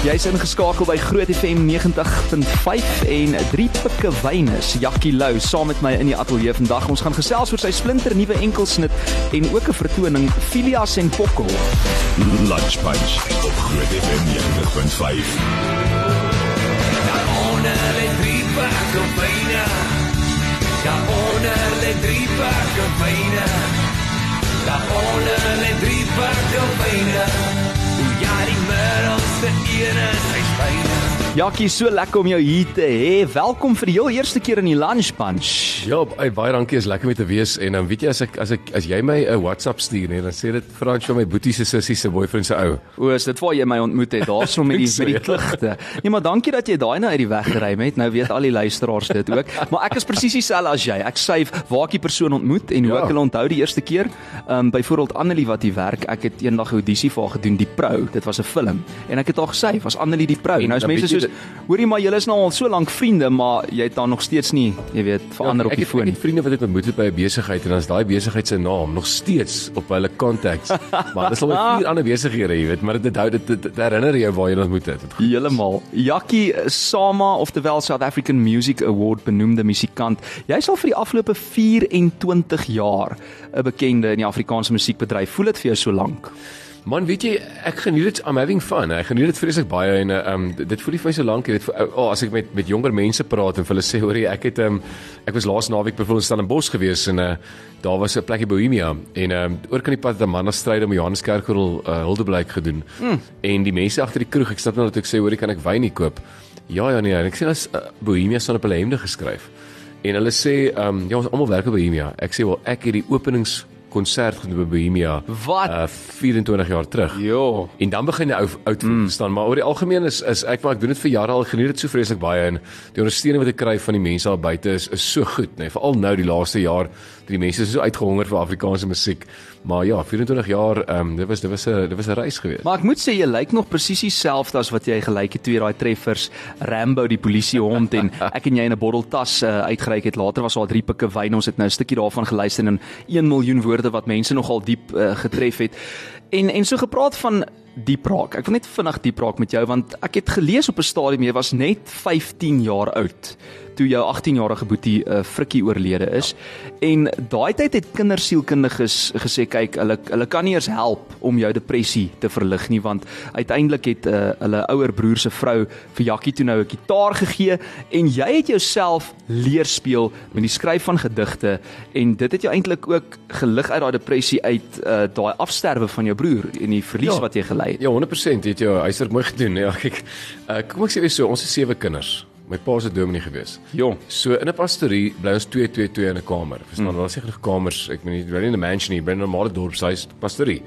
Jy's ingeskakel by Groot FM 90.5 en drie pikke wynes. Jackie Lou saam met my in die ateljee vandag. Ons gaan gesels oor sy splinter nuwe enkelsnit en ook 'n vertoning Filias en Pokkel. Lunch Punch op Groot FM 90.5. Daaronder lê drie pakke wyne. Daaronder lê drie pakke wyne. Daaronder lê drie pakke wyne. Ja, die middelste een is hy spyne. Jackie, so lekker om jou hier te hê. Welkom vir die heel eerste keer in die Lunch Punch. Ja, baie dankie, is lekker om te wees en dan weet jy as ek as ek as jy my 'n WhatsApp stuur nee, dan sê dit Frans van my boetie se sussie se boyfriend se ou. O, is dit waar jy my ontmoet het? Daarso met die met die klugte. Nee, maar dankie dat jy daai nou uit die weg gery het. Nou weet al die luisteraars dit ook. Maar ek is presies dieselfde as jy. Ek skryf waar ek die persoon ontmoet en hoe Ja. ek hulle onthou die eerste keer. Ehm um, byvoorbeeld Annelie wat hier werk. Ek het eendag 'n audisie vir haar gedoen, Die Prou. Dit was 'n film. En ek het haar gesê, was Annelie Die Prou. En Nou is mense jy soos, hoorie maar julle is nou al so lank vriende, maar jy het dan nog steeds nie, jy weet, verander op ek die het, foon. Ek het vriende wat ek ontmoet het by 'n besigheid en dan is daai besigheid se naam nog steeds op hulle contacts. maar dis al met vier ander besighede, jy weet, maar dit hou dit, dit, dit herinner jou waar jy hulle ontmoet het. Heeltemal. Jackie Sama, oftewel South African Music Award benoemde musikant. Jy is al vir die afgelope 24 jaar 'n bekende in die Afrikaanse musiekbedryf. Voel dit vir jou so lank? Man, weet jy, ek geniet dit. I'm having fun. Ek geniet dit vreeslik baie en um dit voel nie vir my so lank nie. Dit voel- oh, as ek met met jonger mense praat en vir hulle sê, hoorie, ek het um ek was laas naweek byvoorbeeld in Stellenbosch gewees en uh daar was 'n plekkie Bohemia en um oor kan die pad 'n man na stryde om Johannes Kerkorrel uh, Hildeblyk gedoen. Mm. En die mense agter die kroeg, ek snap nou dat ek sê, hoorie, kan ek wyn nie koop? Ja, ja nee, en ek sê as uh, Bohemia staan op hulle hemde geskryf. En hulle sê, um ja, ons almal werk by Bohemia. Ek sê wel, ek het die openings konsert gedoen by Bohemia. Wat? Uh 24 jaar terug. Jo. En dan begin jy ou oud mm. staan, maar oor die algemeen is is ek maar ek doen dit vir jare al, geniet dit so vreeslik baie en die ondersteuning wat ek kry van die mense daar buite is is so goed, nê, nee, veral nou die laaste jaar, die mense is so uitgehonger vir Afrikaanse musiek. Maar ja, 24 jaar, ehm um, dit was dit was 'n dit was 'n reis geweest. Maar ek moet sê jy lyk nog presies dieselfde as wat jy gelyk het toe jy daai treffers Rambo die polisiehond en ek en jy in 'n botteltas uh, uitgereik het. Later was daar drie pikke wyn. Ons het nou 'n stukkie daarvan geluister in 1 miljoen woorde wat mense nogal diep uh, getref het. En en so gepraat van diep raak. Ek wil net vinnig diep raak met jou want ek het gelees op 'n stadium jy was net 15 jaar oud toe jou 18-jarige boetie uh, Frikkie oorlede is. Ja. En daai tyd het kindersielkundiges gesê kyk, hulle hulle kan nie eers help om jou depressie te verlig nie want uiteindelik het uh, hulle ouer broer se vrou vir Jakkie toe nou 'n gitaar gegee en jy het jouself leer speel met die skryf van gedigte en dit het jou eintlik ook gelig uit daai depressie uit uh, daai afsterwe van jou broer en die verlies ja. wat jy gely het. Ja, 100% het jy huiswerk mooi gedoen. Ja, kyk. Uh, kom ek sê weer so, ons is sewe kinders. My pa se dominee gewees. Jong. So in 'n pastorie bly ons 2 2 2 in 'n kamer. Verstaan, mm. daar is nie genoeg kamers. Ek meen, jy bly nie in 'n mansion nie, jy bly in 'n normale dorpshuis pastorie.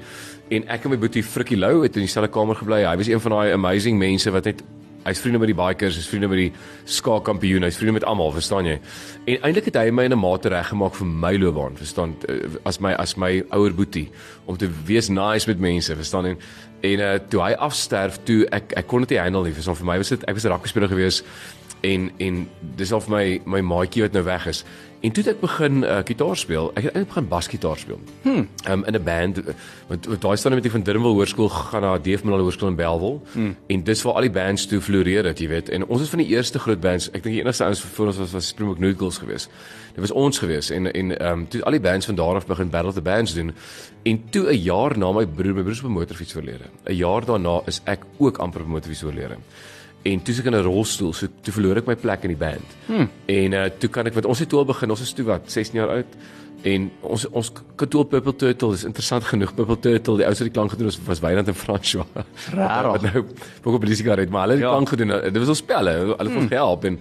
En ek en my boetie Frikkie Lou het in dieselfde kamer gebly. Hy was een van daai amazing mense wat net hy's vriende met die bikers, hy's vriende met die skaakkampioen, hy's vriende met almal, verstaan jy? En eintlik het hy my in 'n mate reggemaak vir my loopbaan, verstaan, eh, as my as my ouer boetie om te wees nice met mense, verstaan? En en uh, toe hy afsterf, toe ek ek kon dit nie handle nie, verstaan? Vir my was dit ek was 'n rugby speler gewees en en dis al vir my my maatjie wat nou weg is. En toe het ek begin uh, gitaar speel. Ek het eintlik begin basgitaar speel. Hmm. Um, in 'n band want want daai staan met die van Durbanville Hoërskool gegaan na Middel Hoërskool in Bellville. Hmm. En dis waar al die bands toe floreer het, jy weet. En ons is van die eerste groot bands. Ek dink die enigste ouens voor ons was was Springbok Noodles geweest. Dit was ons geweest en en ehm um, toe al die bands van daar af begin battle the bands doen. En toe 'n jaar na my broer, my broer 'n motorfiets oorlede. 'n Jaar daarna is ek ook amper op motorfiets oorlede. En toe ek in 'n rolstoel, so toe verloor ek my plek in die band. Hmm. En uh toe kan ek want ons het toe al begin, ons is toe wat 16 jaar oud. En ons ons kantoor Purple Turtle is interessant genoeg. Purple Turtle, die ou wat die klank gedoen het was Wynand en François. Rarig. Wat nou ook op die sigaret, maar hulle het die Ja. klank gedoen. Dit was ons spelle. Hulle het ons gehelp en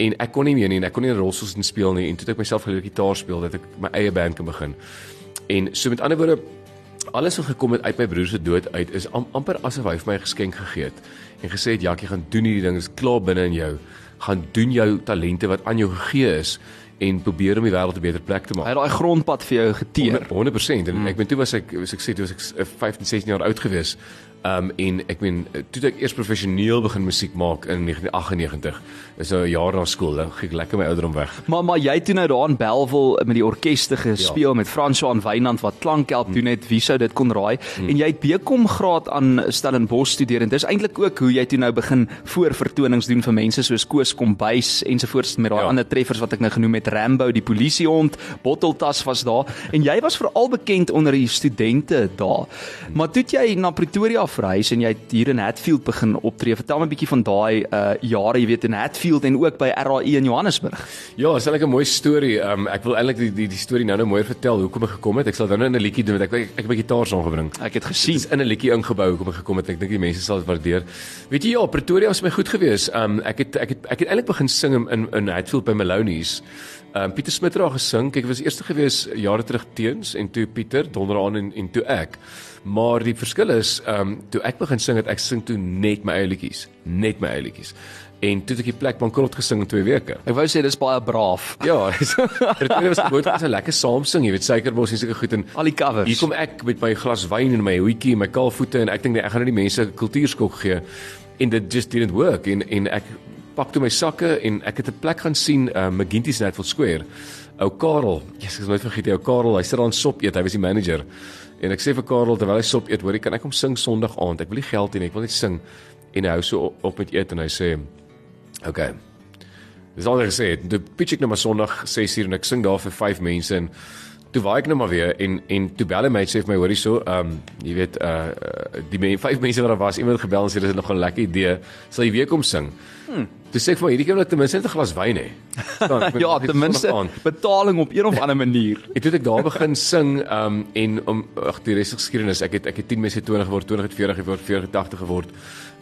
en ek kon nie meer nie en ek kon nie rolstoels in speel nie en toe het ek myself geleer gitaar speel dat ek my eie band kan begin. En so met ander woorde alles wat gekom het uit my broer se dood uit is am, amper asof hy vir my 'n geskenk gegee het en gesê het Jakkie gaan doen hierdie ding is klaar binne in jou gaan doen jou talente wat aan jou gegee is en probeer om die wêreld 'n beter plek te Hy maak. het daai grondpad vir jou geteer. 100% en ek ben toe was ek was ek sê toe was ek eh, 15 16 jaar oud gewees Um en ek meen toe ek eers professioneel begin musiek maak in 1998. Dis nou 'n jaar na skool, dan gee ek lekker my ouderdom weg. Maar maar jy toe nou daar in Bellville met die orkeste gespeel ja. met François en Wynand wat klankhelp hmm. doen het. Wie sou dit kon raai? Hmm. En jy het BCom graad aan Stellenbosch studeer en dis eintlik ook hoe jy toe nou begin voorvertonings doen vir mense soos Koos Kombuis ensovoorts met daai ja. ander treffers wat ek nou genoem het Rambo, die polisiehond, Botteltas was daar en jy was veral bekend onder die studente daar. Maar toe jy na Pretoria verhuis en jy het hier in Hatfield begin optree. Vertel my 'n bietjie van daai uh jare, jy weet in Hatfield en ook by RAE in Johannesburg. Ja, dis eintlik 'n mooi storie. Um ek wil eintlik die die die storie nou nou mooi vertel hoekom ek gekom het. Ek sal dan nou in 'n liedjie doen wat ek ek, ek 'n bietjie gitaar saamgebring. Ek het gesien Dis in 'n liedjie ingebou hoekom ek gekom het. Ek dink die mense sal dit waardeer. Weet jy ja, Pretoria was my goed geweest. Um ek het ek het ek het eintlik begin sing in in Hatfield by Maloney's. Um Pieter Smit het daar gesing. Kyk, ek was eerste gewees jare terug teens en toe Pieter donderaan en en toe ek. Maar die verskil is, ehm um, toe ek begin sing het ek sing toe net my eie liedjies, net my eie liedjies. En toe het ek die plek bankrot gesing in 2 weke. Ek wou sê dis baie braaf. Ja, Pretoria was gewoond om 'n lekker saam sing, jy weet suikerbos en sulke goed en Al die covers. Hier kom ek met my glas wyn en my hoetjie en my kaalvoete en ek dink nee, ek gaan net die mense kultuurskok gee. En dit just didn't work en en ek pak toe my sakke en ek het 'n plek gaan sien, uh, McGinty's Netful Square. Ou Karel, yes, ek is nooit vergeet, ou Karel, hy sit daar en sop eet, hy was die manager. En ek sê vir Karel terwyl hy sop eet, hoor jy kan ek kom sing Sondag aand. Ek wil nie geld hê nie, ek wil net sing. En hy hou so op, met eet en hy sê, "Oké." Okay. Dis al wat hy het. Toe pitch ek nou maar Sondag 6uur en ek sing daar vir 5 mense en toe waai ek nou maar weer en en toe bel hy my sê vir my hoorie so, ehm um, jy weet uh die men, vyf mense wat daar was, iemand gebel en sê dis nog 'n lekker idee. Sal jy weer kom sing? Hmm. Sê ek vir hierdie keer wil ek ten minste 'n glas wyn hê. Ek ja, ek ten minste betaling op een of ander manier. Ek het ek daar begin sing um en om ag die res is geskiedenis. Ek het ek het 10 mense 20 geword, 20 het 40 geword, 40 het 80 geword.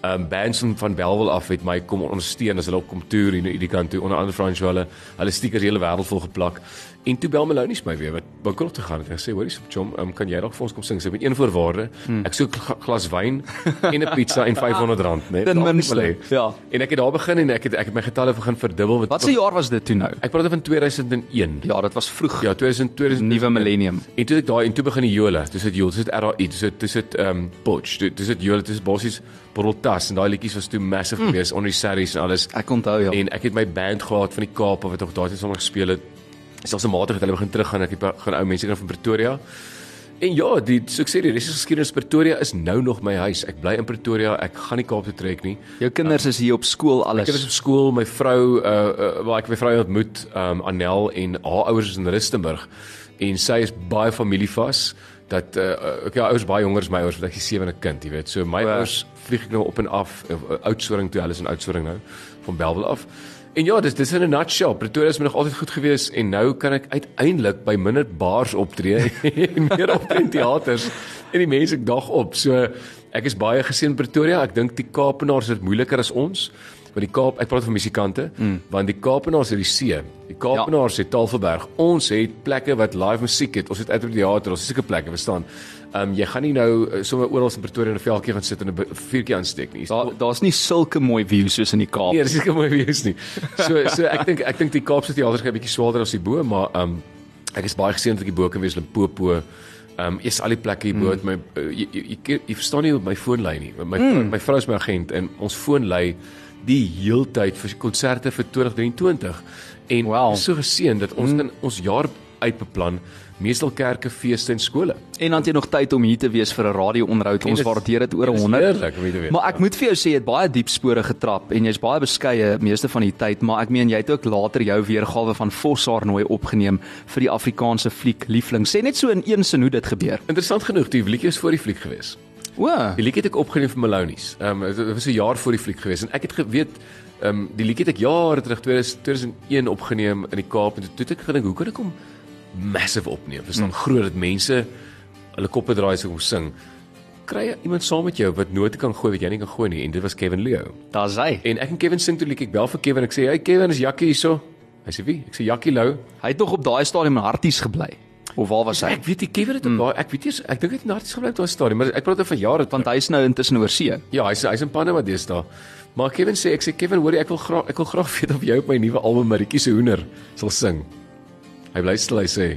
Um bands van Belwel af het my kom ondersteun as hulle op kom toer hier hierdie kant toe onder andere Frans hulle hulle stickers hele wêreld vol geplak. En toe bel Melonies my weer wat bankrot gegaan het. Hy sê hoorie so chom, um, kan jy dalk vir ons kom sing? Sy met een voorwaarde. Hmm. Ek soek glas wyn en 'n pizza en R500, né? Ten minste, ja. En ek het daar begin en ek het ek het my getalle begin verdubbel met Wat se jaar was dit toe nou? Ek praat van 2001. Ja, dit was vroeg. Ja, 2000 2000 Nuwe millennium. En toe ek daai en toe begin die Jola, dis dit Jola, dis dit RAI, dis dit dis dit ehm um, Potch, dis dit Jola, dis bossies Borreltas en daai liedjies was toe massive mm. geweest onder die series en alles. Ek onthou ja. En ek het my band gehad van die Kaap wat ook daai tyd sommer gespeel het. Selfs 'n matige het hulle begin teruggaan, ek het gaan ou mense kry van Pretoria. En ja, die soos ek sê die res is geskiedenis. Pretoria is nou nog my huis. Ek bly in Pretoria. Ek gaan nie Kaap toe trek nie. Jou kinders is hier op skool Ek is alles. op skool, my vrou uh, uh waar ek my vrou ontmoet, um Anel en haar ouers is in Rustenburg en sy is baie familievas dat uh ek ja ouers baie jonger as my ouers, want ek is die sewende kind, jy weet. So my Wow. ouers vlieg ek nou op en af uh, Oudtshoorn toe, hulle is in Oudtshoorn nou van Belwel af. En ja, dis dis in 'n nutshell. Pretoria is my nog altyd goed gewees en nou kan ek uiteindelik by minder bars optree en meer op in teaters en die mense ek dag op. So ek is baie geseën Pretoria. Ek dink die Kaapenaars het moeiliker as ons. Want die Kaap, ek praat van musikante, mm. want die Kaapenaars het die see. Die Kaapenaars ja. het Tafelberg. Ons het plekke wat live musiek het. Ons het uit op die teater, ons het seker plekke, verstaan. Ehm um, jy gaan nie nou uh, sommer oral in Pretoria in 'n veldjie gaan sit en 'n vuurtjie aansteek nie. Daar daar's nie sulke mooi views soos in die Kaap. Nee, dis nie mooi wees nie. So so ek dink ek dink die Kaapse teaters gaan 'n bietjie swaarder as die bo, maar ehm um, ek is baie geseënd dat ek die bo kan wees Limpopo. Ehm um, is al die plekke hier bo het my uh, jy, jy, jy, jy verstaan nie my foon lei nie. My mm. my vrou is my agent en ons foon lei die heeltyd vir konserte vir 2023 en Wow. so geseën dat ons mm. in ons jaar uitbeplan meestal kerke, feeste en skole. En dan het jy nog tyd om hier te wees vir 'n radio-onderhoud. Ons waardeer dit oor dit is 100. heerlik te wees. Maar ek moet vir jou sê jy het baie diep spore getrap en jy's baie beskeie meeste van die tyd, maar ek meen jy het ook later jou weergawe van Vossaar nooi opgeneem vir die Afrikaanse fliek Liefling. Sê net so in een sin hoe dit gebeur. Interessant genoeg, die liedjie is voor die fliek gewees. O, Die liedjie het ek opgeneem vir Malonies. Ehm um, dit was 'n jaar voor die fliek gewees en ek het geweet ehm um, die liedjie het ek jare terug 2000 2001 opgeneem in die Kaap en toe het ek gedink hoe kan ek hom massive opneem? Verstaan mm. groot dat mense hulle koppe draai as ek hom sing. Kry iemand saam met jou wat note kan gooi wat jy nie kan gooi nie en dit was Kevin Leo. daar's hy. En ek en Kevin sing toe liedjie ek bel vir Kevin ek sê hey Kevin is Jakkie hierso. Hy sê wie? Ek sê Jakkie Lou. Hy het nog op daai stadium in Harties gebly. Of waar was hy? Ek weet nie Kevin het mm. ek weet nie ek dink hy het na iets gebly op daai stadium maar ek praat oor van jare Want hy's nou intussen oor see. Ja, hy's hy's in Panama deesdae. Maar Kevin sê ek sê Kevin, hoorie, ek wil graag ek wil graag weet of jy op my nuwe album Maritjie se hoender sal sing. Hy bly stil, hy sê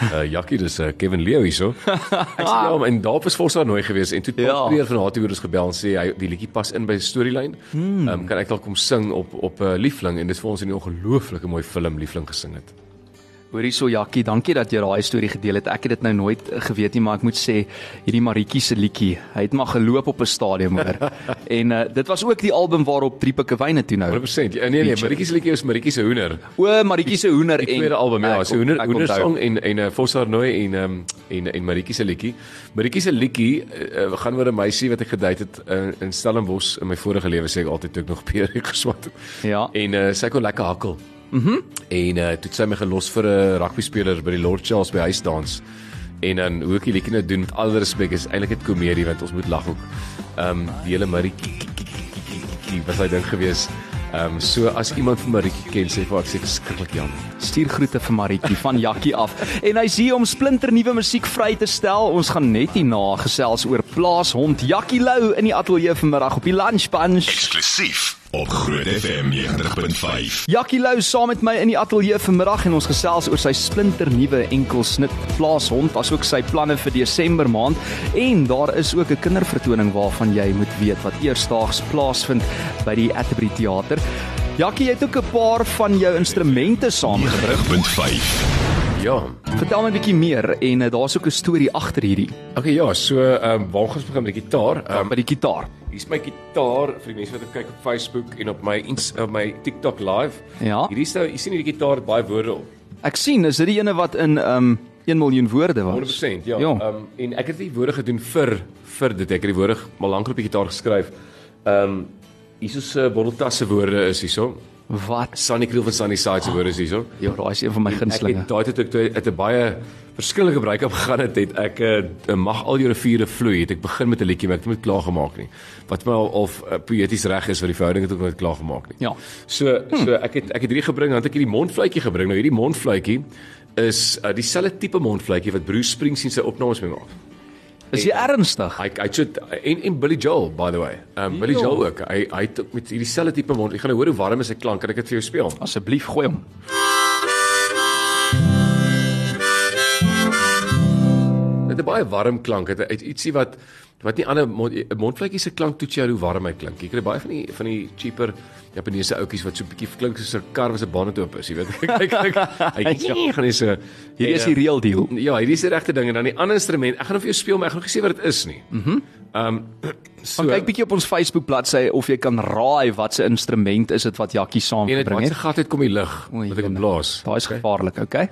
Uh Jackie, dis uh, Kevin Leo hierso. Ek sê ja, en daar was Volsa nooi gewees en toe het Ja. Paul Creer van Hatiewoord ons gebel en sê hy die liedjie pas in by die storielyn. Ehm um, kan ek dalk kom sing op op 'n uh, Liefling en dit is vir ons 'n ongelooflike mooi film Liefling gesing het. Hoorie so Jakkie, dankie dat jy daai storie gedeel het. Ek het dit nou nooit eh, geweet nie, maar ek moet sê hierdie Maritjie se liedjie, hy het maar geloop op 'n stadion hoor. en uh, dit was ook die album waarop Driepikke Wyne toe nou. 100%. Ja, nee nee, Maritjie se liedjie is Maritjie se hoender. O, Maritjie se hoender Die tweede album ja, so on- hoender hoender song en en uh, Vossar Nooi en um, en en Maritjie se liedjie. Maritjie se liedjie uh, gaan oor 'n meisie wat ek gedate het uh, in Stellenbosch in my vorige lewe sê ek altyd toe ek nog peer geswat het. Ja. En uh, sy kon lekker hakkel. Mhm. Mm en uh, toe het sy my gelos vir 'n rugby speler by die Lord Charles by huisdans. En dan hoe ek die liedjie nou doen met alle respek is eintlik 'n komedie want ons moet lag ook. Ehm um, die hele Maritjie was hy ding gewees. Ehm um, so as iemand vir Maritjie ken sê vir ek sê verskriklik jammer. Stuur groete vir Maritjie van Jakkie af. En hy's hier om splinter nuwe musiek vry te stel. Ons gaan net hierna gesels oor plaashond Jakkie Lou in die ateljee vanmiddag op die Lunch Bunch. Eksklusief op Groot FM 90.5. Jakkie Lou saam met my in die ateljee vanmiddag en ons gesels oor sy splinter nuwe enkelsnit plaashond asook sy planne vir Desember maand en daar is ook 'n kindervertoning waarvan jy moet weet wat eersdaags plaasvind by die Atterbury Theater. Jakkie, jy het ook 'n paar van jou instrumente saamgebring. 90.5. Ja. Vertel my 'n bietjie meer en uh, daar's ook 'n storie agter hierdie Okay ja, so ehm um, waar gaan ons begin met die gitaar? Ehm um, by die gitaar. hier's my gitaar vir die mense wat kyk op Facebook en op my ins, op my TikTok live. Ja. Hierdie is nou, jy sien hierdie gitaar het baie woorde op. Ek sien, is dit die ene wat in um 1 miljoen woorde was? 100% ja. Ja. Ehm um, en ek het die woorde gedoen vir vir dit. Ek het die woorde maar lankal op die gitaar geskryf. Ehm um, hierso se botteltas se woorde is hierso. Wat? Sunny Kriel van Sunny Side se woorde is hierso. Ja, daai is een van my Ek gunstelinge. het daai tyd toe het 'n baie verskillende gebruik op gegaan het, het ek uh, mag al jou riviere vloei. Het ek begin met 'n liedjie maar ek het nie klaar gemaak nie. Wat my al of uh, poëties reg is vir die verhouding het ek nooit klaar gemaak nie. Ja. So so ek het ek het hierdie gebring, dan het ek hierdie mondfluitjie gebring. Nou hierdie mondfluitjie is uh, dieselfde tipe mondfluitjie wat Bruce Springsteen se opnames mee maak. Is jy ernstig? Hy hy het en en Billy Joel by the way. Um Billy. Joel ook. Hy hy het ook met hierdie selfde tipe mond. Ek gaan nou hoor hoe warm is sy klank. Kan ek dit vir jou speel? Asseblief gooi hom. Dit 'n baie warm klank. Dit ietsie wat wat nie ander mond, mondvletjie se klank toets jou hoe warm hy klink. Jy kry baie van die van die cheaper Japaneese ouetjies wat so 'n bietjie klink soos 'n kar wat se bonnet oop is, jy weet. Kyk kyk. Hy gaan nie so Hierdie is die real deal. Ja, hierdie is die regte ding en dan die ander instrument. Ek gaan vir jou speel, maar ek gaan nog nie sê wat dit is nie. Mhm. Mm um so Gaan kyk bietjie op ons Facebook bladsy of jy kan raai wat se instrument is dit wat Jakkie en dit wat se het. gat uit kom die lig wat ek jene. blaas. Daai is gevaarlik, okay?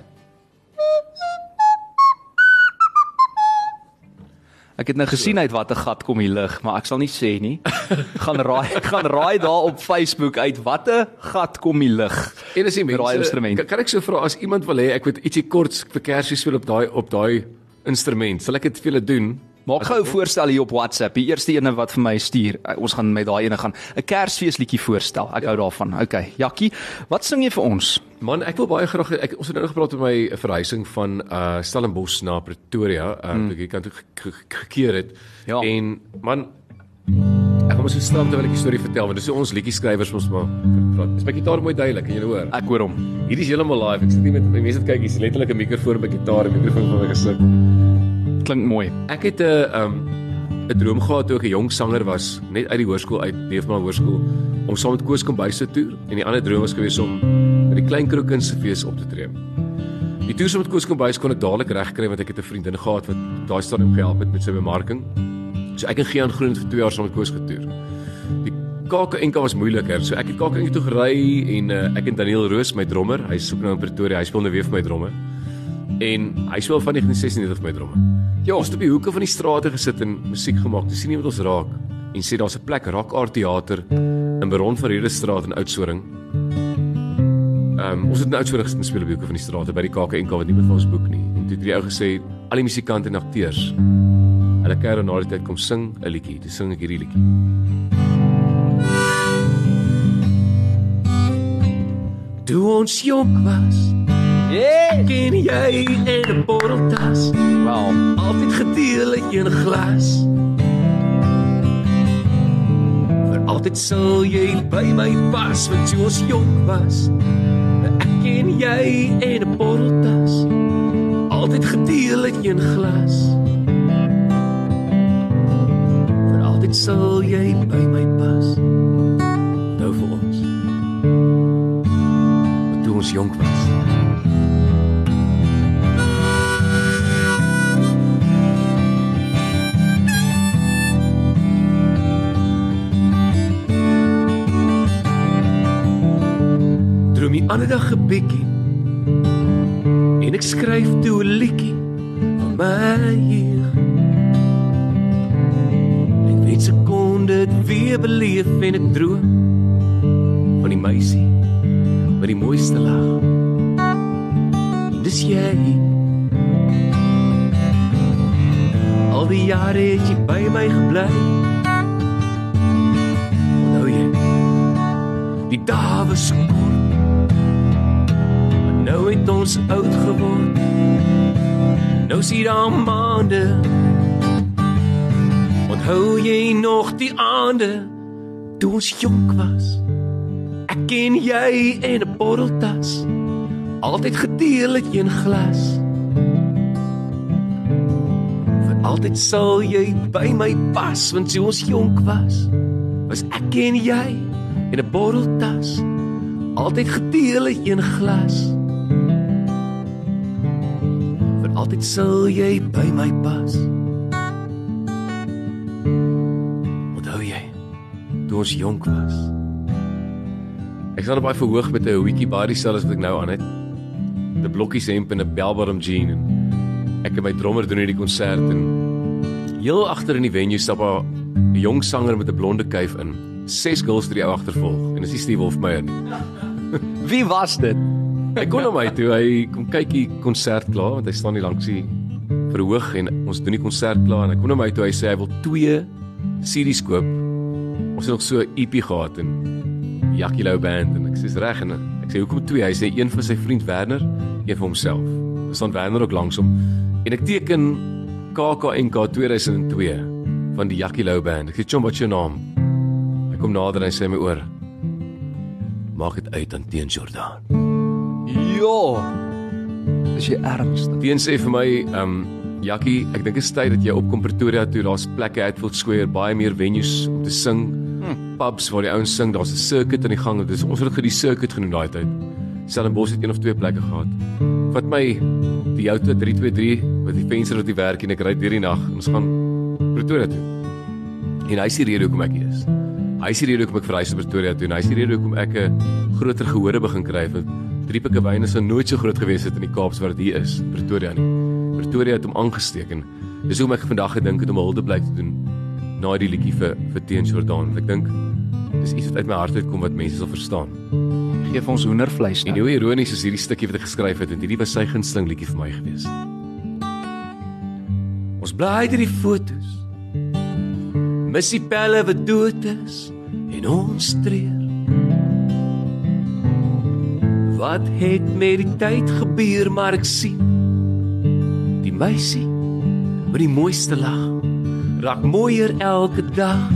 Ek het nou gesien uit watter gat kom die lig, maar ek sal nie sê nie. Gaan raai, gaan raai daar op Facebook uit watter gat kom die lig. En as jy mense instrument. kan, kan ek so vra as iemand wil hê ek moet ietsie kort vir Kersie speel op daai op daai instrument, sal ek dit vir julle doen? Maak gou 'n voorstel hier op WhatsApp. Die eerste ene wat vir my stuur, eh, ons gaan met daai ene gaan 'n Kersfeesliedjie voorstel. Ek hou daarvan. Okay, Jakkie, wat sing jy vir ons? Man, ek wil baie graag ek ons het nou gepraat oor my verhuising van uh Stellenbosch na Pretoria, uh mm. ek kan toe ge- ge- gekeer het. Ja. En man ek gaan mos so stap terwyl ek die storie vertel want dis hoe ons liedjie skrywers mos maar praat. Is my gitaar mooi duidelik, kan jy hoor? Ek hoor hom. Hierdie is heeltemal live. Ek sit nie met mense wat kyk, hier's letterlik 'n mikrofoon by gitaar, 'n mikrofoon vir my gesit. Klink mooi. Ek het 'n um 'n droom gehad toe ek 'n jong sanger was, net uit die hoërskool uit, Leefmaal Hoërskool, om saam met Koos Kombuis te toer en die ander droom was gewees om by die Klein Krokunsfees op te tree. Die toer saam met Koos Kombuis kon ek dadelik regkry want ek het 'n vriendin gehad wat daai stadium gehelp het met sy bemarking. So ek en Gian Groen vir 2 jaar saam met Koos getoer. Die KAK was moeiliker. So ek het KAK toe gery en uh, ek en Daniel Roos, my drummer, hy soek nou in Pretoria, hy speel nou weer vir my dromme. En hy speel van 1996 vir my dromme. Ja, ons het op die hoeke van die strate gesit en musiek gemaak. Dis sien iemand ons raak en sê daar's 'n plek Rock Art Theater in Baron van Rede Straat in Oudtshoorn. Ehm um, ons het in Oudtshoorn gesit en speel op die hoeke van die strate by die KAK wat niemand van ons boek nie. En toe het die ou gesê al die musikante en akteurs hulle kyk na die tyd kom sing 'n liedjie. Toe sing ek hierdie liedjie. Toe ons jonk was, Yeah! ken jy in 'n botteltas, Wow. altyd gedeel in een glas. Vir altyd sal jy by my pas, want toe ons jonk was, ek ken jy in 'n botteltas, altyd gedeel het een glas. Vir altyd sal jy by my pas. Nou vir ons. Wat toe ons jonk was. Ander dag 'n bietjie en ek skryf toe 'n liedjie van my jeug. Ek weet se kon dit weer beleef en ek droom van die meisie met die mooiste lag. Dis jy. Al die jare het jy by my gebly. Onthou jy? Die dae was so kort. Nou het ons oud geword. Nou sien daar maande. Onthou jy nog die aande toe ons jonk was? Ek en jy in 'n botteltas. Altyd gedeel het een glas. Vir altyd sal jy by my pas want toe ons jonk was, was ek en jy in 'n botteltas. Altyd gedeel het een glas. Altyd sal jy by my pas. Onthou jy toe ons jonk was? Ek staan op baie verhoog met 'n hoedjie baie dieselfde as wat ek nou aan het. 'n Blokkies hemp en 'n bellbottom jean en ek en my drummer doen hierdie konsert en heel agter in die venue stap 'n jong sanger met 'n blonde kuif in. Ses girls drie ou agtervolg en dis nie Steve Wolfmeyer nie. Wie was dit? Hy kom na my toe, hy kom kyk die konsert klaar want hy staan nie langs die verhoog en ons doen die konsert klaar en hy kom na my toe hy sê hy wil twee CD's koop. Ons het nog so 'n EP gehad en Jackie Lou band en ek sê dis reg en ek sê hoekom twee? Hy sê een vir sy vriend Werner, een vir homself. Ons staan Werner ook langs hom en ek teken KAKNK 2002 van die Jackie Lou band. Ek sê chom wat is jou naam? Hy kom nader en hy sê my oor Maak dit uit aan teen Jordan. Ja. Dis jy ernstig. Teen sê vir my, ehm um, Jackie, ek dink dit is tyd dat jy opkom Pretoria toe. Daar's plekke Hatfield Square, baie meer venues om te sing. Hmm. Pubs waar die ouens sing, daar's 'n circuit aan die gang. Dis ons het dit die circuit genoem daai tyd. Stellenbosch het een of twee plekke gehad. Vat my die Toyota 323 met die venster wat die werk en ek ry deur die nag. Ons gaan Pretoria toe. En hy is die rede hoekom ek hier is. Hy is die rede hoekom ek verhuis na Pretoria toe en hy is die rede hoekom ek 'n groter gehore begin kry want drie pikke wyne sou nooit so groot gewees het in die Kaap wat dit hier is, Pretoria nie. Pretoria het hom aangesteek en dis hoekom ek vandag gedink het om 'n huldeblyk te doen na die liedjie vir vir Teen Jordan. Ek dink dis iets wat uit my hart uitkom wat mense sal verstaan. Geef ons hoendervleis En nou. hoe ironies is hierdie stukkie wat ek geskryf het en hierdie was sy gunsteling liedjie vir my gewees. Ons bly deur die fotos. Missie pelle wat dood is en ons treur. Wat het met die tyd gebeur maar ek sien die meisie met die mooiste lag raak mooier elke dag.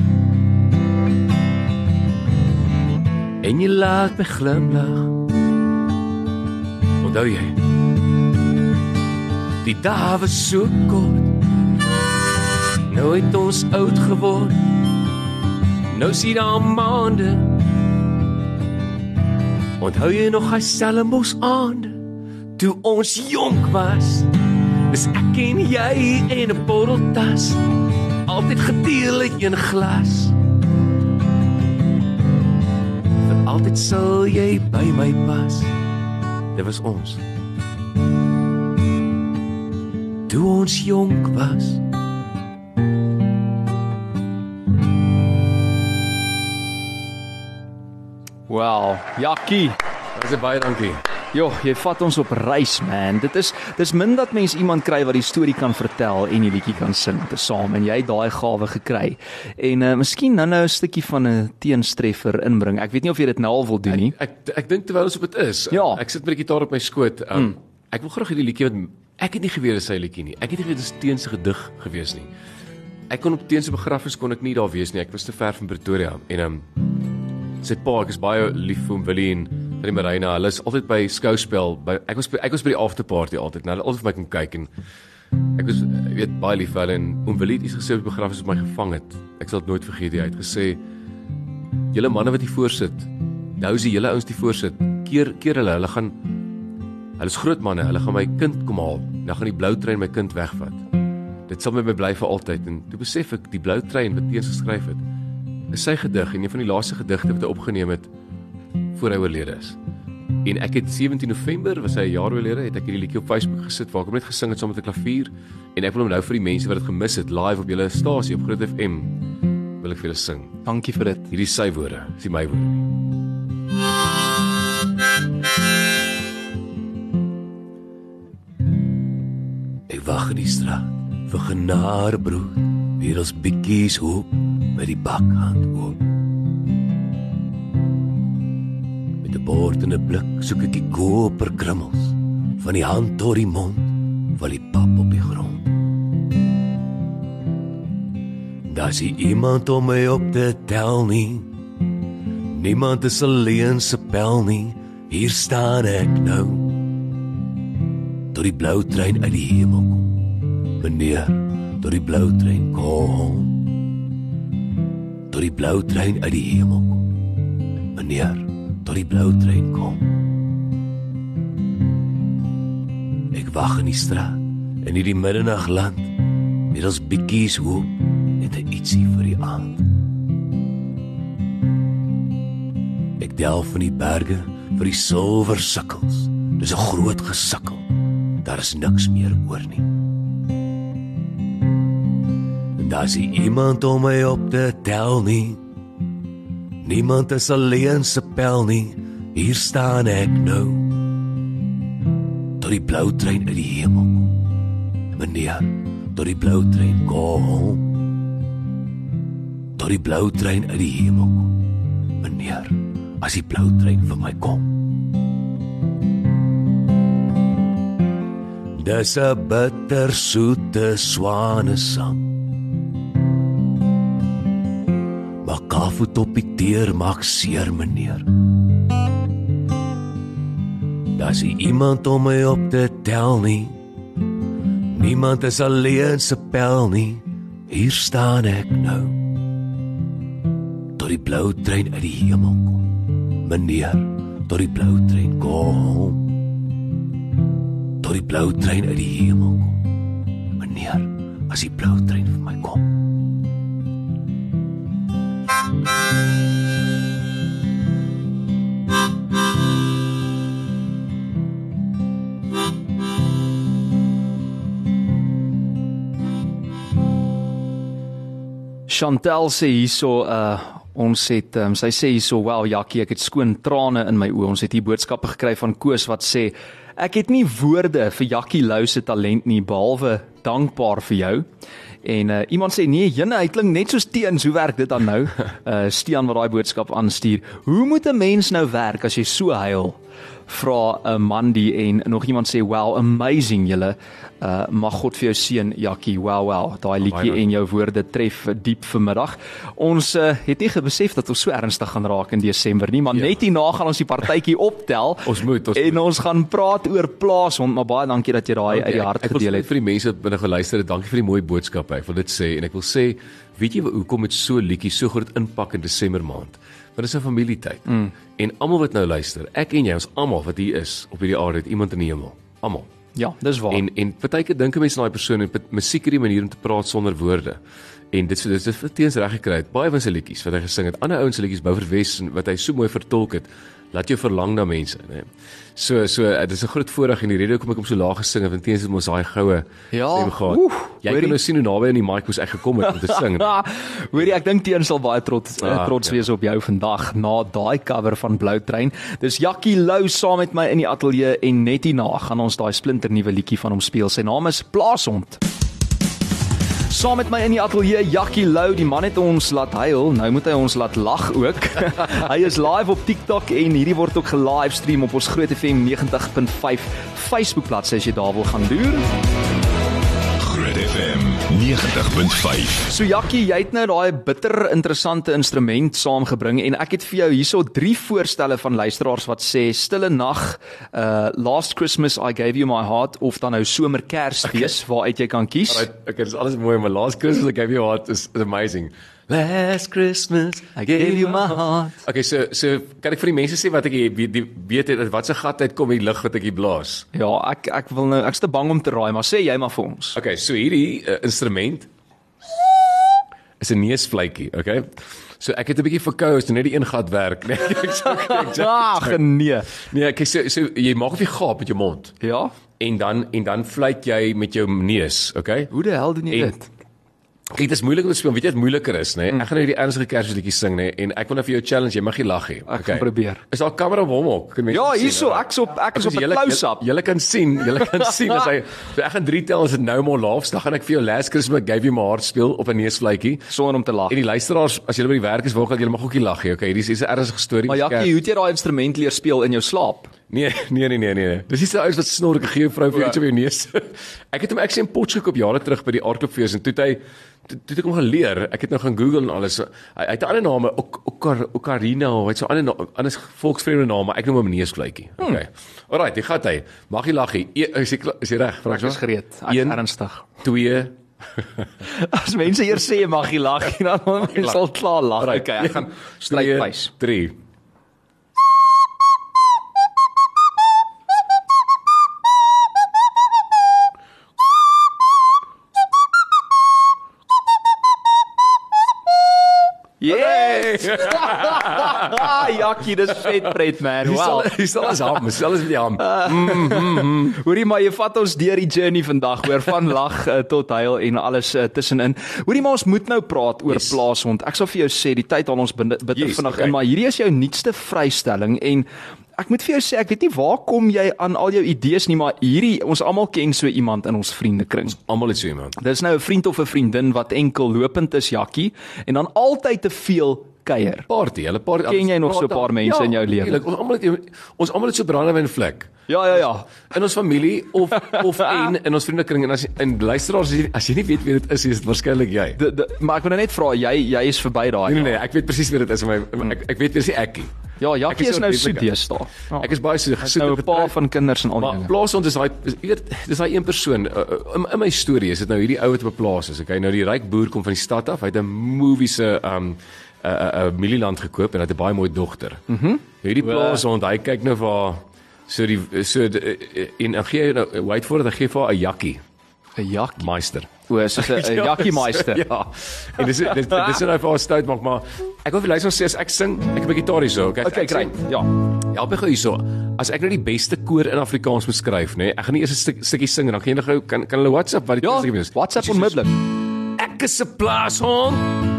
En jy laat my glimlag. Onthou jy? Die dae was so kort. Nou het ons oud geword. Nou sien daar maande. Onthou jy nog hy Stellenbosch aande toe ons jonk was? Dis ek en jy in 'n botteltas altyd gedeel het een glas. Vir altyd sal jy by my pas. Dit was ons. Toe ons jonk was. Wow, Jakkie. Dis baie dankie. Jo, jy vat ons op reis man. Dit is dis min dat mens iemand kry wat die storie kan vertel en die liedjie kan sing te saam en jy het daai gawe gekry. En uh, miskien nou nou 'n stukkie van 'n teenstreffer inbring. Ek weet nie of jy dit nou al wil doen nie. Ek ek, ek dink terwyl ons op dit is. Ja. Ek sit met die gitaar op my skoot. Um, mm. Ek wil graag hierdie liedjie wat ek het nie geweet dis sy liedjie nie. Ek het nie geweet dit is teen se gedig gewees nie. Ek kon op teen se begrafnis kon ek nie daar wees nie. Ek was te ver van Pretoria en um, sy pa, ek is baie lief vir hom Willie en die Marina. Hulle is altyd by skouspel. By ek was by, ek was by die afterparty altyd. Nou hulle altyd vir my kom kyk en ek was weet baie lief vir hulle en oom Willie het iets gesê op die begrafnis wat my gevang het. Ek sal dit nooit vergeet nie. Hy het gesê julle manne wat hier voorsit. Nou is die julle ouens die voorsit. Keer keer hulle, hulle gaan hulle is groot manne. Hulle gaan my kind kom haal. Nou gaan die blou trein my kind wegvat. Dit sal met my bly vir altyd en toe besef ek die blou trein wat teens geskryf het is sy gedig en een van die laaste gedigte wat hy opgeneem het voor hy oorlede is. En ek het 17 November was hy 'n jaar oorlede, het ek hierdie liedjie op Facebook gesit waar ek hom net gesing het saam met 'n klavier en ek wil hom nou vir die mense wat dit gemis het live op julle stasie op Groot FM wil ek vir julle sing. Dankie vir dit. Hierdie is sy woorde, dis my woorde nie. Ek wag in die straat vir genade brood, weer ons bietjies hoop met die bakhand oop. Met 'n bord en 'n blik soek ek die koper krummels van die hand tot die mond, val die pap op die grond. Daar sien iemand om my op te tel nie. Niemand is alleen se pel nie. Hier staan ek nou. Tot die blou trein uit die hemel kom. Meneer, tot die blou trein kom. Tot die blou trein uit die hemel kom. Meneer, tot die blou trein kom. Ek wag in die straat in hierdie middernagland. Met ons bietjies hoop net 'n ietsie vir die aand. Ek delf van die berge vir die silwer sukkels. Dis 'n groot gesukkel. Daar is niks meer oor nie. En daar is iemand om my op te tel nie. Niemand is alleen se pel nie. Hier staan ek nou. Tot die blou trein uit die hemel. Meneer, tot die blou trein kom. Tot die blou trein uit die hemel kom. Meneer, as die blou trein vir my kom. Dis 'n bitter soete swanesang. Kafoet op die teer maak seer, meneer. Daar's iemand om my op te tel nie. Niemand is alleen se pel nie. Hier staan ek nou. Tot die blou trein uit die hemel kom. Meneer, tot die blou trein kom. Tot die blou trein uit die hemel kom. Meneer, as die blou trein vir my kom. Chantel sê hierso uh ons het um, sy sê hierso wow Jakkie ek het skoon trane in my oë. Ons het hier boodskappe gekry van Koos wat sê ek het nie woorde vir Jakkie Lou se talent nie behalwe dankbaar vir jou. En uh, iemand sê nee, jene, hy klink net soos teens. Hoe werk dit dan nou? Uh Stian wat daai boodskap aanstuur. Hoe moet 'n mens nou werk as jy so huil? Vra 'n man die en nog iemand sê wow, amazing julle. Uh mag God vir jou seën Jakkie. Wow wow. Daai liedjie en jou woorde tref diep vanmiddag. Ons uh, het nie besef dat ons so ernstig gaan raak in Desember nie, maar ja. net hierna gaan ons die partytjie optel. Ons moet, ons en moet. ons gaan praat oor plaashond, maar baie dankie dat jy daai uit die hart ek, ek gedeel het. vir die mense wat binne geluister het. Dankie vir die mooi boodskappe. Ek wil dit sê en ek wil sê, weet jy hoekom dit so liedjie so groot impak in Desember maand? Want dit is 'n familietyd. Mm. En almal wat nou luister, ek en jy, ons almal wat hier is op hierdie aarde, het iemand in die hemel. Almal. Ja, dis waar. En en partykeer dink 'n mens aan daai persoon en musiek het die manier om te praat sonder woorde. En dit is dit is teens reg gekry het. Baie van sy liedjies wat hy gesing het, ander ouens se liedjies Bouver Wes en wat hy so mooi vertolk het, laat jou verlang na mense, né? So so uh, dis 'n groot voorreg en die rede hoekom ek hom so laag gesing het, want teens het ons daai goue Ja, stem gehad. oef, jy hoorie. kan nou sien hoe naby aan die mic moes ek gekom het om te sing. Hoorie, ek dink Teen sal baie trots ah, Ah, trots ja. wees op jou vandag na daai cover van Blou Trein. Dis Jakkie Lou saam met my in die ateljee en net hierna gaan ons daai splinter nuwe liedjie van hom speel. Sy naam is Plaashond. Saam met my in die ateljee Jakkie Lou, die man het ons laat huil, nou moet hy ons laat lag ook. hy is live op TikTok en hierdie word ook gelivestream op ons Groot FM 90.5 Facebook bladsy as jy daar wil gaan loer. Groot FM 90.5. So Jakkie, jy het nou daai bitter interessante instrument saamgebring en ek het vir jou hierso drie voorstelle van luisteraars wat sê Stille Nag, uh Last Christmas I Gave You My Heart of dan nou Somer Kersfees okay. waaruit jy kan kies. Right, okay, dis alles mooi, maar last Christmas I gave you heart is, is amazing. Last Christmas I gave you my heart. Okay, so so kan ek vir die mense sê wat ek weet die weet het wat se gat uit kom die lug wat ek hier blaas. Ja, ek ek wil nou ek's te bang om te raai, maar sê jy maar vir ons. Okay, so hierdie uh, instrument is 'n neusfluitjie, okay? So ek het 'n bietjie verkou as dit net die een gat werk, nee. Ag nee. nee, ek sê so, so jy maak of jy gaap met jou mond Ja. en dan en dan fluit jy met jou neus, okay? Hoe die hel doen jy En- dit? Kyk, dit is moeilik om te speel. Weet jy wat moeiliker is, nê? Nee? Ek gaan nou die ernstige Kersliedjies sing, nê? Nee? En ek wil nou vir jou challenge, jy mag nie lag nie. Ek gaan probeer. Is daar 'n kamera op hom ook? Kan mense Ja, hierso, hè? ek's op ek is op Okay, 'n close-up. Julle kan sien, julle kan sien as hy so ek gaan 3 tel as dit nou more laughs, dan gaan ek vir jou Last Christmas Gave You My Heart speel op 'n neusfluitjie. sonder om te lag. En die luisteraars, as julle by die werk is, wil ek dat julle mag ook nie lag nie. Okay, hierdie is 'n ernstige storie. Maar kerk. hoe het jy daai instrument leer speel in jou slaap? Nee, nee, nee, nee, nee. Dis so ouens wat snork en gee vrou vir Ja. iets op jou neus. ek het hom ek sê in Potchefstroom gekoop jare terug by die aardklopfees en toe het hy toe toe het ek hom geleer. Ek het nou gaan Google en alles. Hy, hy het 'n ander naam, ook Okar Ocarina, hy het so 'n ander na- ander volksvreemde naam, maar ek noem hom neusfluitjie. Okay. Alraight, jy gaan hy. Mag jy lag hier. E- Is jy is jy reg? Vra Ek is gereed. Ek is ernstig. 2 As mense eers sê jy mag jy lag, dan dan mense sal klaar lag. Okay, ek gaan strykwys. 3 Jakkie, dis vet pret man. Wow. dis al as hom, dis alles met die ham. Hoorie maar jy vat ons deur die journey vandag hoor van lag uh, tot huil en alles uh, tussenin. Hoorie maar ons moet nou praat oor Yes. plaashond. Ek sal vir jou sê die tyd haal ons bitter Yes, vinnig okay. in, maar hierdie is jou nuutste vrystelling en ek moet vir jou sê ek weet nie waar kom jy aan al jou idees nie, maar hierdie ons almal ken so iemand in ons vriendekring. Almal het so iemand. Dis nou 'n vriend of 'n vriendin wat enkel lopend is Jakkie en dan altyd te veel kuier. Party, hulle party. Ken jy nog so 'n paar mense in jou lewe? Ons almal het ons almal het so brandewyn vlek. Ja ja ja. In ons familie of of en in ons vriendekring en as en luisteraars as jy, as jy nie weet wie dit is, is dit waarskynlik jy. De, de, maar ek wil nou net vra jy jy is verby daai. Nee nee nee, ek weet presies wie dit is, maar ek ek weet wie dit is ekkie. Ja, Ek Jakkie is is nou so so deetlike. deesdae. Ja. Ek is baie so Hy's nou 'n pa van kinders en al die Maar dinge. plaasond is daai jy weet dis daai een persoon uh, in, in my storie is dit nou hierdie ou wat op 'n plaas is. Okay, nou die ryk boer kom van die stad af. Hy het 'n movie se um 'n uh, 'n uh, mielieland gekoop en hy het 'n baie mooi dogter. Mhm. Mm hierdie plaasond, hy kyk nou vir haar so die so die, en ek gee wait for dit, hy gee vir 'n jakkie, 'n Jakkie. meister. O, soos 'n Jakkie meister. ja. En dis dis dis is nou vir haar stout maak, maar ek wil vir luister sê as ek sing, ek het 'n bietjie gitaar hierso, okay? Okay, great. Ja. Help my gou hierso. As ek nou die beste koor in Afrikaans moet skryf, nê, nee, ek gaan nie eers 'n stuk, stukkie sing en dan gaan jy nou gou kan kan hulle WhatsApp wat die Ja, stukkie is. WhatsApp onmiddellik. Ek is 'n plaashond.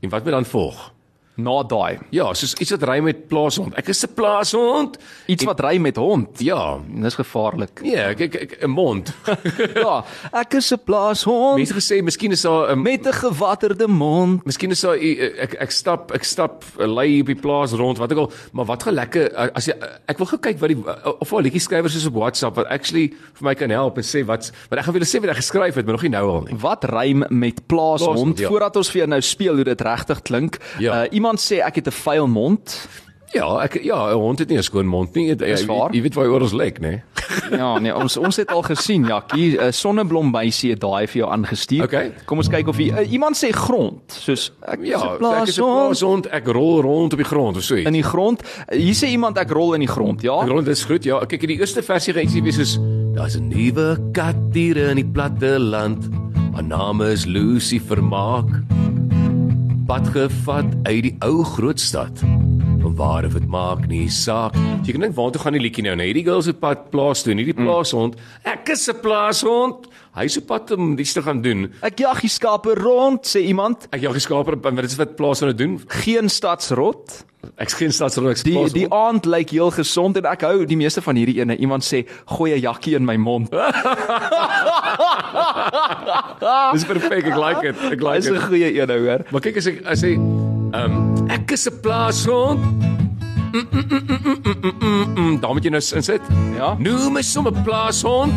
En wat moet dan volg? Na daai. Ja, soos iets wat ry met plaashond. Ek is 'n plaashond. Iets wat ry met hond. Ja. Dis gevaarlik. Nee, ek ek- ek 'n mond. ja, ek is 'n plaashond Mense gesê miskien is daar 'n met 'n gewatterde mond. Miskien is daar ek ek stap ek stap 'n lei op die plaas rond wat ek al maar wat gaan lekker as jy ek wil gou kyk wat die of al liedjie skrywers is op WhatsApp wat actually vir my kan help en sê wat wat ek gaan vir julle sê wat ek geskryf het maar nog nie nou al nie. Wat rym met plaashond? Plaashond, ja. Voordat ons vir jou nou speel hoe dit regtig klink. Ja. Uh, iemand sê ek het 'n vuil mond. Ja, ek ja, 'n hond het nie 'n skoon mond nie. Jy, weet waar hy oor ons lek, né? Ja, nee, ons ons het al gesien, Jakkie, 'n sonneblombuisie het daai vir jou aangestuur. Okay. Kom ons kyk of hy uh, iemand sê grond, soos ek Ja, is 'n ek is 'n plaashond plaashond, ek rol rond op die grond of so iets. in die grond. Hier sê iemand ek rol in die grond, ja? Die grond is goed. Ja, kyk in die eerste versie gaan ietsie wees soos daar's 'n nuwe kat hier in die platte land. Haar naam is Lucy Vermaak. Pad gevat uit die ou groot stad. Van waar of dit maak nie saak. Jy kan dink waartoe gaan die liedjie nou? Nou hierdie girl se pad plaas toe, en hierdie plaashond. Ek is 'n plaashond. Hy se pad om iets te gaan doen. Ek jag die skape rond, sê iemand. Ek jag geskaper, wat dit is wat plaashonde doen. Geen stadsrot. Ek's geen stadsrol, ek's Die plaashond. die aand lyk heel gesond en ek hou die meeste van hierdie ene. Iemand sê gooi 'n jakkie in my mond. Dis perfek, ek like dit. Ek like Dis dit. 'n goeie een hoor. Maar kyk as ek as hy ehm um, ek is 'n plaashond. Mm, mm, mm, mm, mm, mm. Daar moet jy nou insit. Ja. Noem my sommer plaashond.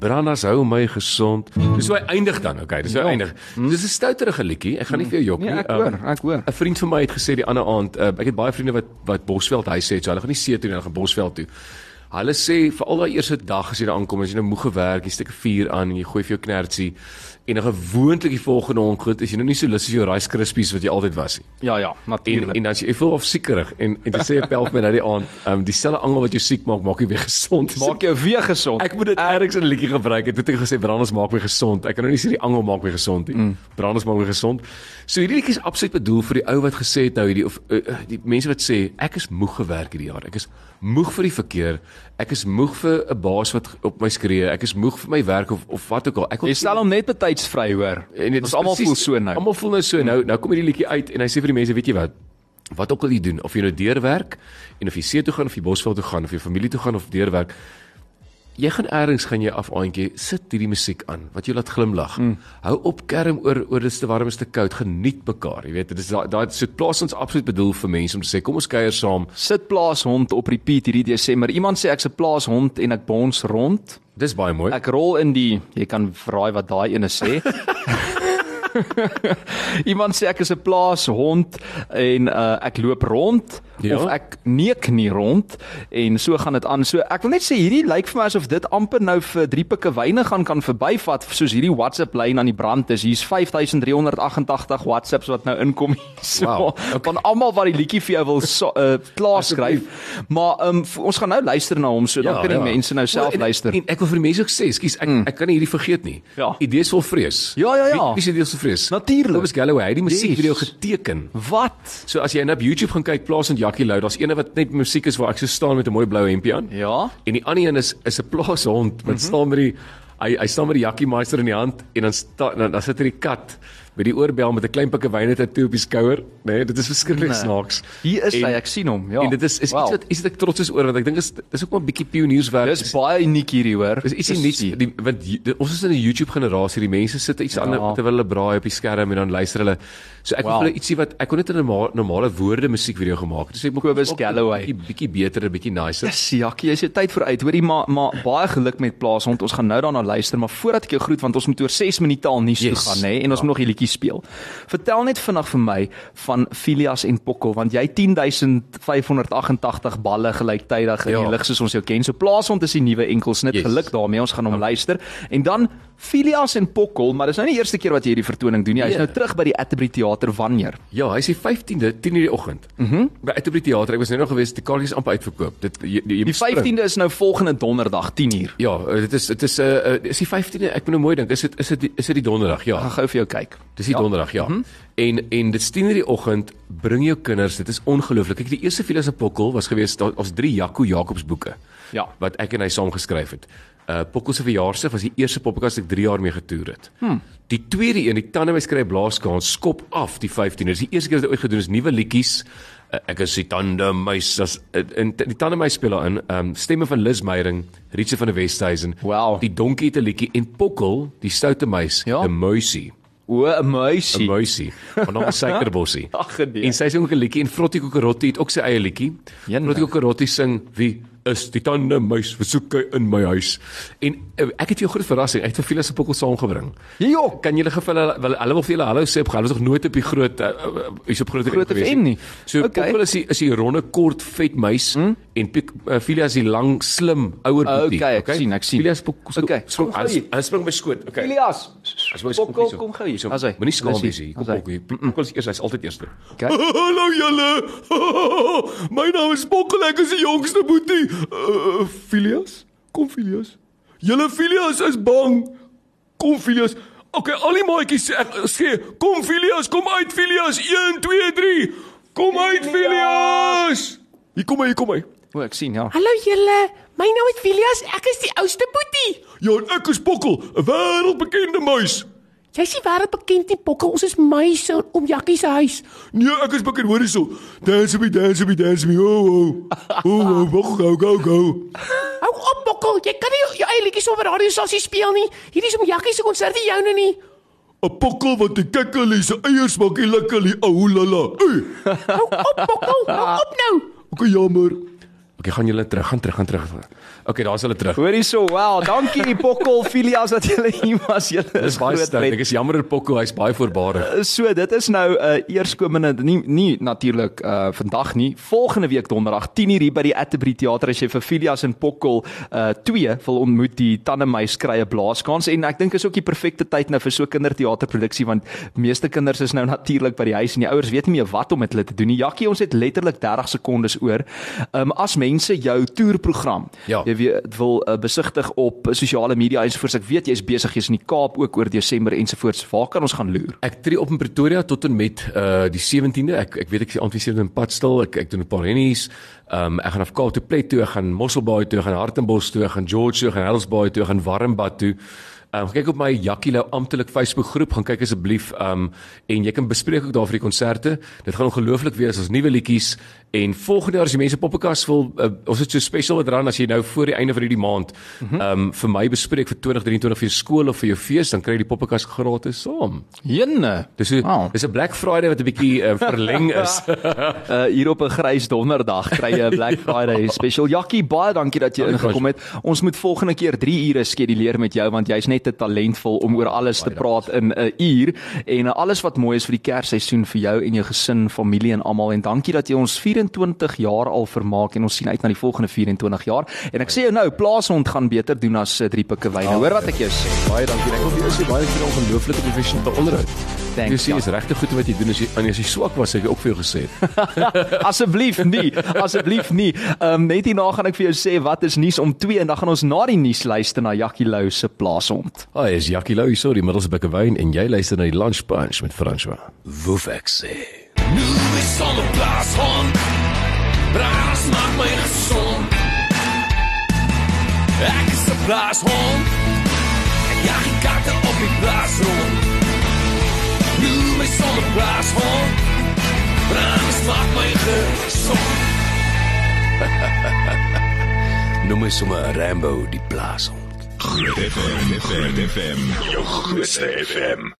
Brandas hou my gesond. Dis hoe hy eindig dan. Okay, dis hoe hy eindig. Dis 'n stouterige liedjie. Ek gaan nie vir jou jok nie. Nee, ek hoor, ek hoor. 'n vriend van my het gesê die ander aand, uh, ek het baie vriende wat wat Bosveld huis sê, so hulle gaan nie see toe nie, hulle gaan Bosveld toe. Hulle sê vir al daai eerste dag as jy daar aankom, as jy nou moeg gewerk, jy steek 'n vuur aan en jy gooi vir jou knertsie en dan gewoonlik die volgende oggend is jy nou nie so lus as jou Rice Krispies wat jy altyd was nie. Ja ja, En natuurlik. en dan as jy voel of siekerig en en dan sê jy pel my nou die aand, ehm um, dieselfde angel wat jou siek maak, maak jou weer gesond. Maak jou weer gesond. Ek moet dit ergens in 'n liedjie gebruik. Ek het dit gesê Branders maak my gesond. Ek kan nou nie sê die angel maak my gesond nie. Mm. Branders maak my gesond. So hierdie liedjie is absoluut bedoel vir die ou wat gesê het nou hierdie of uh, die mense wat sê ek is moeg gewerk hierdie jaar. Ek is moeg vir die verkeer. Ek is moeg vir 'n baas wat op my skree. Ek is moeg vir my werk of of wat ook al. Ek wil Jy stel hom net betyds vry hoor. En dit is almal voel so nou. Almal voel nou so. Nou nou kom hierdie liedjie uit en hy sê vir die mense, weet jy wat? Wat ook al jy doen, of jy nou deurwerk en of jy see toe gaan of jy Bosveld toe gaan of jy familie toe gaan of deurwerk, jy gaan eers gaan jy af aandjie sit hierdie musiek aan wat jou laat glimlag. Mm. Hou op kerm oor oor dis te warm is te koud, geniet mekaar, jy weet. Dit is daai daai so plaas ons absoluut bedoel vir mense om te sê kom ons kuier saam. Sit plaashond op repeat hierdie Desember. Iemand sê ek's 'n plaashond en ek bons rond. Dis baie mooi. Ek rol in die jy kan vraai wat daai ene sê. Iemand sê ek is 'n plaashond en uh, ek loop rond Ja. of ek neek nie rond en so gaan dit aan. So ek wil net sê hierdie lyk vir my asof dit amper nou vir drie pikke wyne gaan kan verbyvat soos hierdie WhatsApp lyn aan die brand is. Hier's 5388 WhatsApps wat nou inkom hier. So Wow, van almal wat die liedjie vir jou wil so, uh, klaar skryf. Maar um, ons gaan nou luister na hom so dan kan die mense nou self en, luister. En ek wil vir die mense ook sê, skus, ek mm. ek kan hierdie vergeet nie. Ja. Idees vol vrees. Ja, ja, ja. Wie, wie se idees vrees? Natuurlik. Kobus Galloway, het die musiekvideo Yes. geteken. Wat? So as jy nou op YouTube gaan kyk, plaas en Jackie Lou, daar's eene wat net musiek is waar ek so staan met 'n mooi blou hempie aan. Ja. En die ander een is is 'n plaashond wat mm -hmm. staan met die hy hy staan met die Jackie Meister in die hand en dan sta, dan, dan sit hy die kat met die oorbel met 'n klein pikkie wyne tatoe op die skouer, nê? Nee, dit is verskriklik Nee. snaaks. Hier is En- hy, ek sien hom. Ja. En dit is is Wow. iets wat iets wat ek trots is oor want ek dink is dis ook maar 'n bietjie pionierswerk. Dis baie uniek hierdie hoor. Dis ietsie nuuts die want die- ons is in 'n YouTube generasie. Die mense sit iets ja. ander terwyl hulle braai op die skerm en dan luister hulle. So ek wow. Wil ietsie wat ek kon net 'n normale, normale woorde musiekvideo gemaak het. Dus ek moet Kobus Galloway. bietjie bietjie beter, 'n bietjie nicer. Yes, Jakkie, jy's jou tyd vooruit. Hoorie, maar maar baie geluk met plaashond. Ons gaan nou daarna luister, maar voordat ek jou groet want ons moet oor 6 minute al nuus Yes. toe gaan, nê, en ons Ja. moet nog 'n liedjie speel. Vertel net vinnig vir my van Filias en Pokkel want jy 10588 balle gelyktydig in Ja. die lig soos ons jou ken. So plaashond is die nuwe enkelsnit. Yes. Geluk daarmee. Ons gaan hom luister. En dan Filias en Pokkel, maar dis nou nie die eerste keer wat jy hierdie vertoning doen nie. Hy's Nee. nou terug by die Atterbury Theater wanneer? Ja, hy's die 15de 10:00 die oggend. Mhm. Mm by Atterbury Theater. Ek was net nog gewees, die kaartjies amper uitverkoop. Dit jy, jy Die 15de is nou volgende donderdag 10uur. Ja, uh, dit is dit is 'n uh, uh, is die 15de. Ek moet nou mooi dink. Is dit is dit is dit die donderdag? Ja. Ek gaan gou vir jou kyk. Dis die ja. donderdag, ja. Mm -hmm. En en dit stien in die oggend, bring jou kinders, dit is ongelooflik. Kyk, die eerste Filas se Pokkel was gewees daar ons drie Jaco Jacobs boeke. Ja. Wat ek en hy saam geskryf het. Uh Pokkel se verjaarsdag was die eerste poppenkast ek 3 jaar mee getoer het. Hmm. Die tweede een, die tande my skryf blaaskans, skop af die 15. Dis die eerste keer wat dit ooit gedoen is, nuwe liedjies. Uh, ek is die tande muis, das in die tande speel daarin. Ehm um, stemme van Liz Meyering, Rietse van der Westhuizen. Wow. Die donkie 'n liedjie en Pokkel, die stoute muis, Ja. 'n muisie. O, 'n muisie. 'n muisie van hom suikerbossie. Ag, nee. En sy sing ook 'n liedjie en Frottie Kokorotti het ook sy eie liedjie. Frottie Kokorotti sing wie is die tande muis versoek hy in my huis. En uh, ek het vir jou groot verrassing. Ek het vir Phyllis se pokkel saamgebring. Jo, Kan julle geval hulle hulle wil vir julle hallo sê hulle is nog nooit op die groot uh, uh, is op groot Groot FM nie. So Okay. okay. pokkel is die is die ronde kort vet muis hmm? en Pik- uh, Phyllis is die lang slim ouer boetie. Okay, ek sien, ek sien. Phyllis pokkel. Okay, Spring, kom hier. hy spring my skoot. Okay. Elias. As my Pokkel, kom gou hier. So. Moenie skaam wees hier. Kom. Pokkel hier. Pokkel is eers, hy's altyd eerste. Okay. Hallo julle. My naam is Pokkel, ek is die jongste boetie. Uh, Filias? Kom Filias. Julle Filias is bang. Kom Filias. Okay, al die maatjies sê, kom Filias, kom uit Filias. 1 2 3. Kom uit Filias. Hier kom hy, hier kom hy. O, ek sien ja. Hallo julle, my naam is Filias, ek is die oudste boetie. Ja, en ek is Pokkel, 'n wêreldbekende muis. Jy's die wêreldbekend in Pokkel, ons is muise om Jakkie se huis. Nee, ek is bekend, hoor hierso. Dance me, dance me, dance me. Oh, oh. Oh, oh, go, go, go. Hou op Pokkel, jy kan nie jou eie liedjies op die radiostasie speel nie. Hierdie is om Jakkie se konsert, nie joune nie. 'n Pokkel wat die kekkelie se eiers maak, die lekkelie. Ou la la. Hey. Hou op Pokkel, hou op nou. Okay, jammer. Okay, gaan julle terug, gaan terug, gaan terug. Okay, daar's hulle terug. Hoorie so, wow, dankie Pokkel Filias dat julle hier was. Julle is baie groot sterk. pret. Ek is jammer oor Pokko, hy's baie voorbarig. So dit is nou 'n uh, eerskomende nie nie natuurlik uh vandag nie. Volgende week donderdag 10:00 hier by die Atterbury Theater as jy vir Filias en Pokkel uh 2 wil ontmoet die Tandemuis krye blaaskans en ek dink is ook die perfekte tyd nou vir so kinderteaterproduksie want meeste kinders is nou natuurlik by die huis en die ouers weet nie meer wat om met hulle te doen nie. Jakkie, ons het letterlik 30 sekondes oor. Um as mense jou toerprogram Ja. jy weet wil uh, besigtig op sosiale media ensovoorts. Ek weet jy's besig jy's in die Kaap ook oor Desember ensovoorts. Waar kan ons gaan loer? Ek tree op in Pretoria tot en met uh die 17de. Ek ek weet ek is aanvisieer in Padstil. Ek ek doen 'n paar rennies. Um ek gaan af Kaap toe Plet toe, ek gaan Mosselbaai toe, ek gaan Hartenbos toe, ek gaan George toe, ek gaan Hellsbaai toe, ek gaan Warmbad toe. Um kyk op my Jackie Lou amptelik Facebook groep, gaan kyk asseblief um en jy kan bespreek ook daar vir die konserte. Dit gaan ongelooflik wees as nuwe liedjies en volgende jaar as die mense Poppekas wil uh, ons het so special wat ran as jy nou voor die einde van hierdie maand um vir my bespreek vir 2023 vir jou skool of vir jou fees, dan kry jy die Poppekas gratis saam. Jenne. Dis so, Wow. dis 'n Black Friday wat 'n bietjie uh, verleng is. Uh hier op 'n grys donderdag kry jy 'n Black Friday special. Jakkie, baie dankie dat jy Dankie, ingekom het. Ons moet volgende keer 3 ure skeduleer met jou want jy's net te talentvol om oor alles te praat in 'n uur en uh, alles wat mooi is vir die Kersseisoen vir jou en jou gesin, familie en almal en dankie dat jy ons 24 jaar al vermaak en ons sien uit na die volgende 24 jaar. En ek sê jou nou, plaashond gaan beter doen as uh, drie pikke wyne. Hoor wat ek jou sê. baie dankie. Ek wil vir jou sê baie dankie vir 'n ongelooflike professionele onderhoud. Thanks, Jy sê ja. is regtig goed wat jy doen as jy en as jy swak was, het ek ook vir jou gesê. Asseblief nie, asseblief nie. Ehm um, net hierna gaan ek vir jou sê wat is nuus om 2 en dan gaan ons na die nuus luister na Jackie Lou se plaashond. Hi, is Jackie Lou hier, sorry, middels 'n bikke wyn en jy luister na die Lunch Punch met François. Woef ek sê. Nu is sonneplaas hond. Braas maak my gesond. Ek is 'n plaashond. Ek jag die katte op die plaas rond. Nu my sonneplaas hond. Braas maak my gesond. Noem my sommer Rambo die plaashond. Groot FM, Groot FM, jou grootste FM.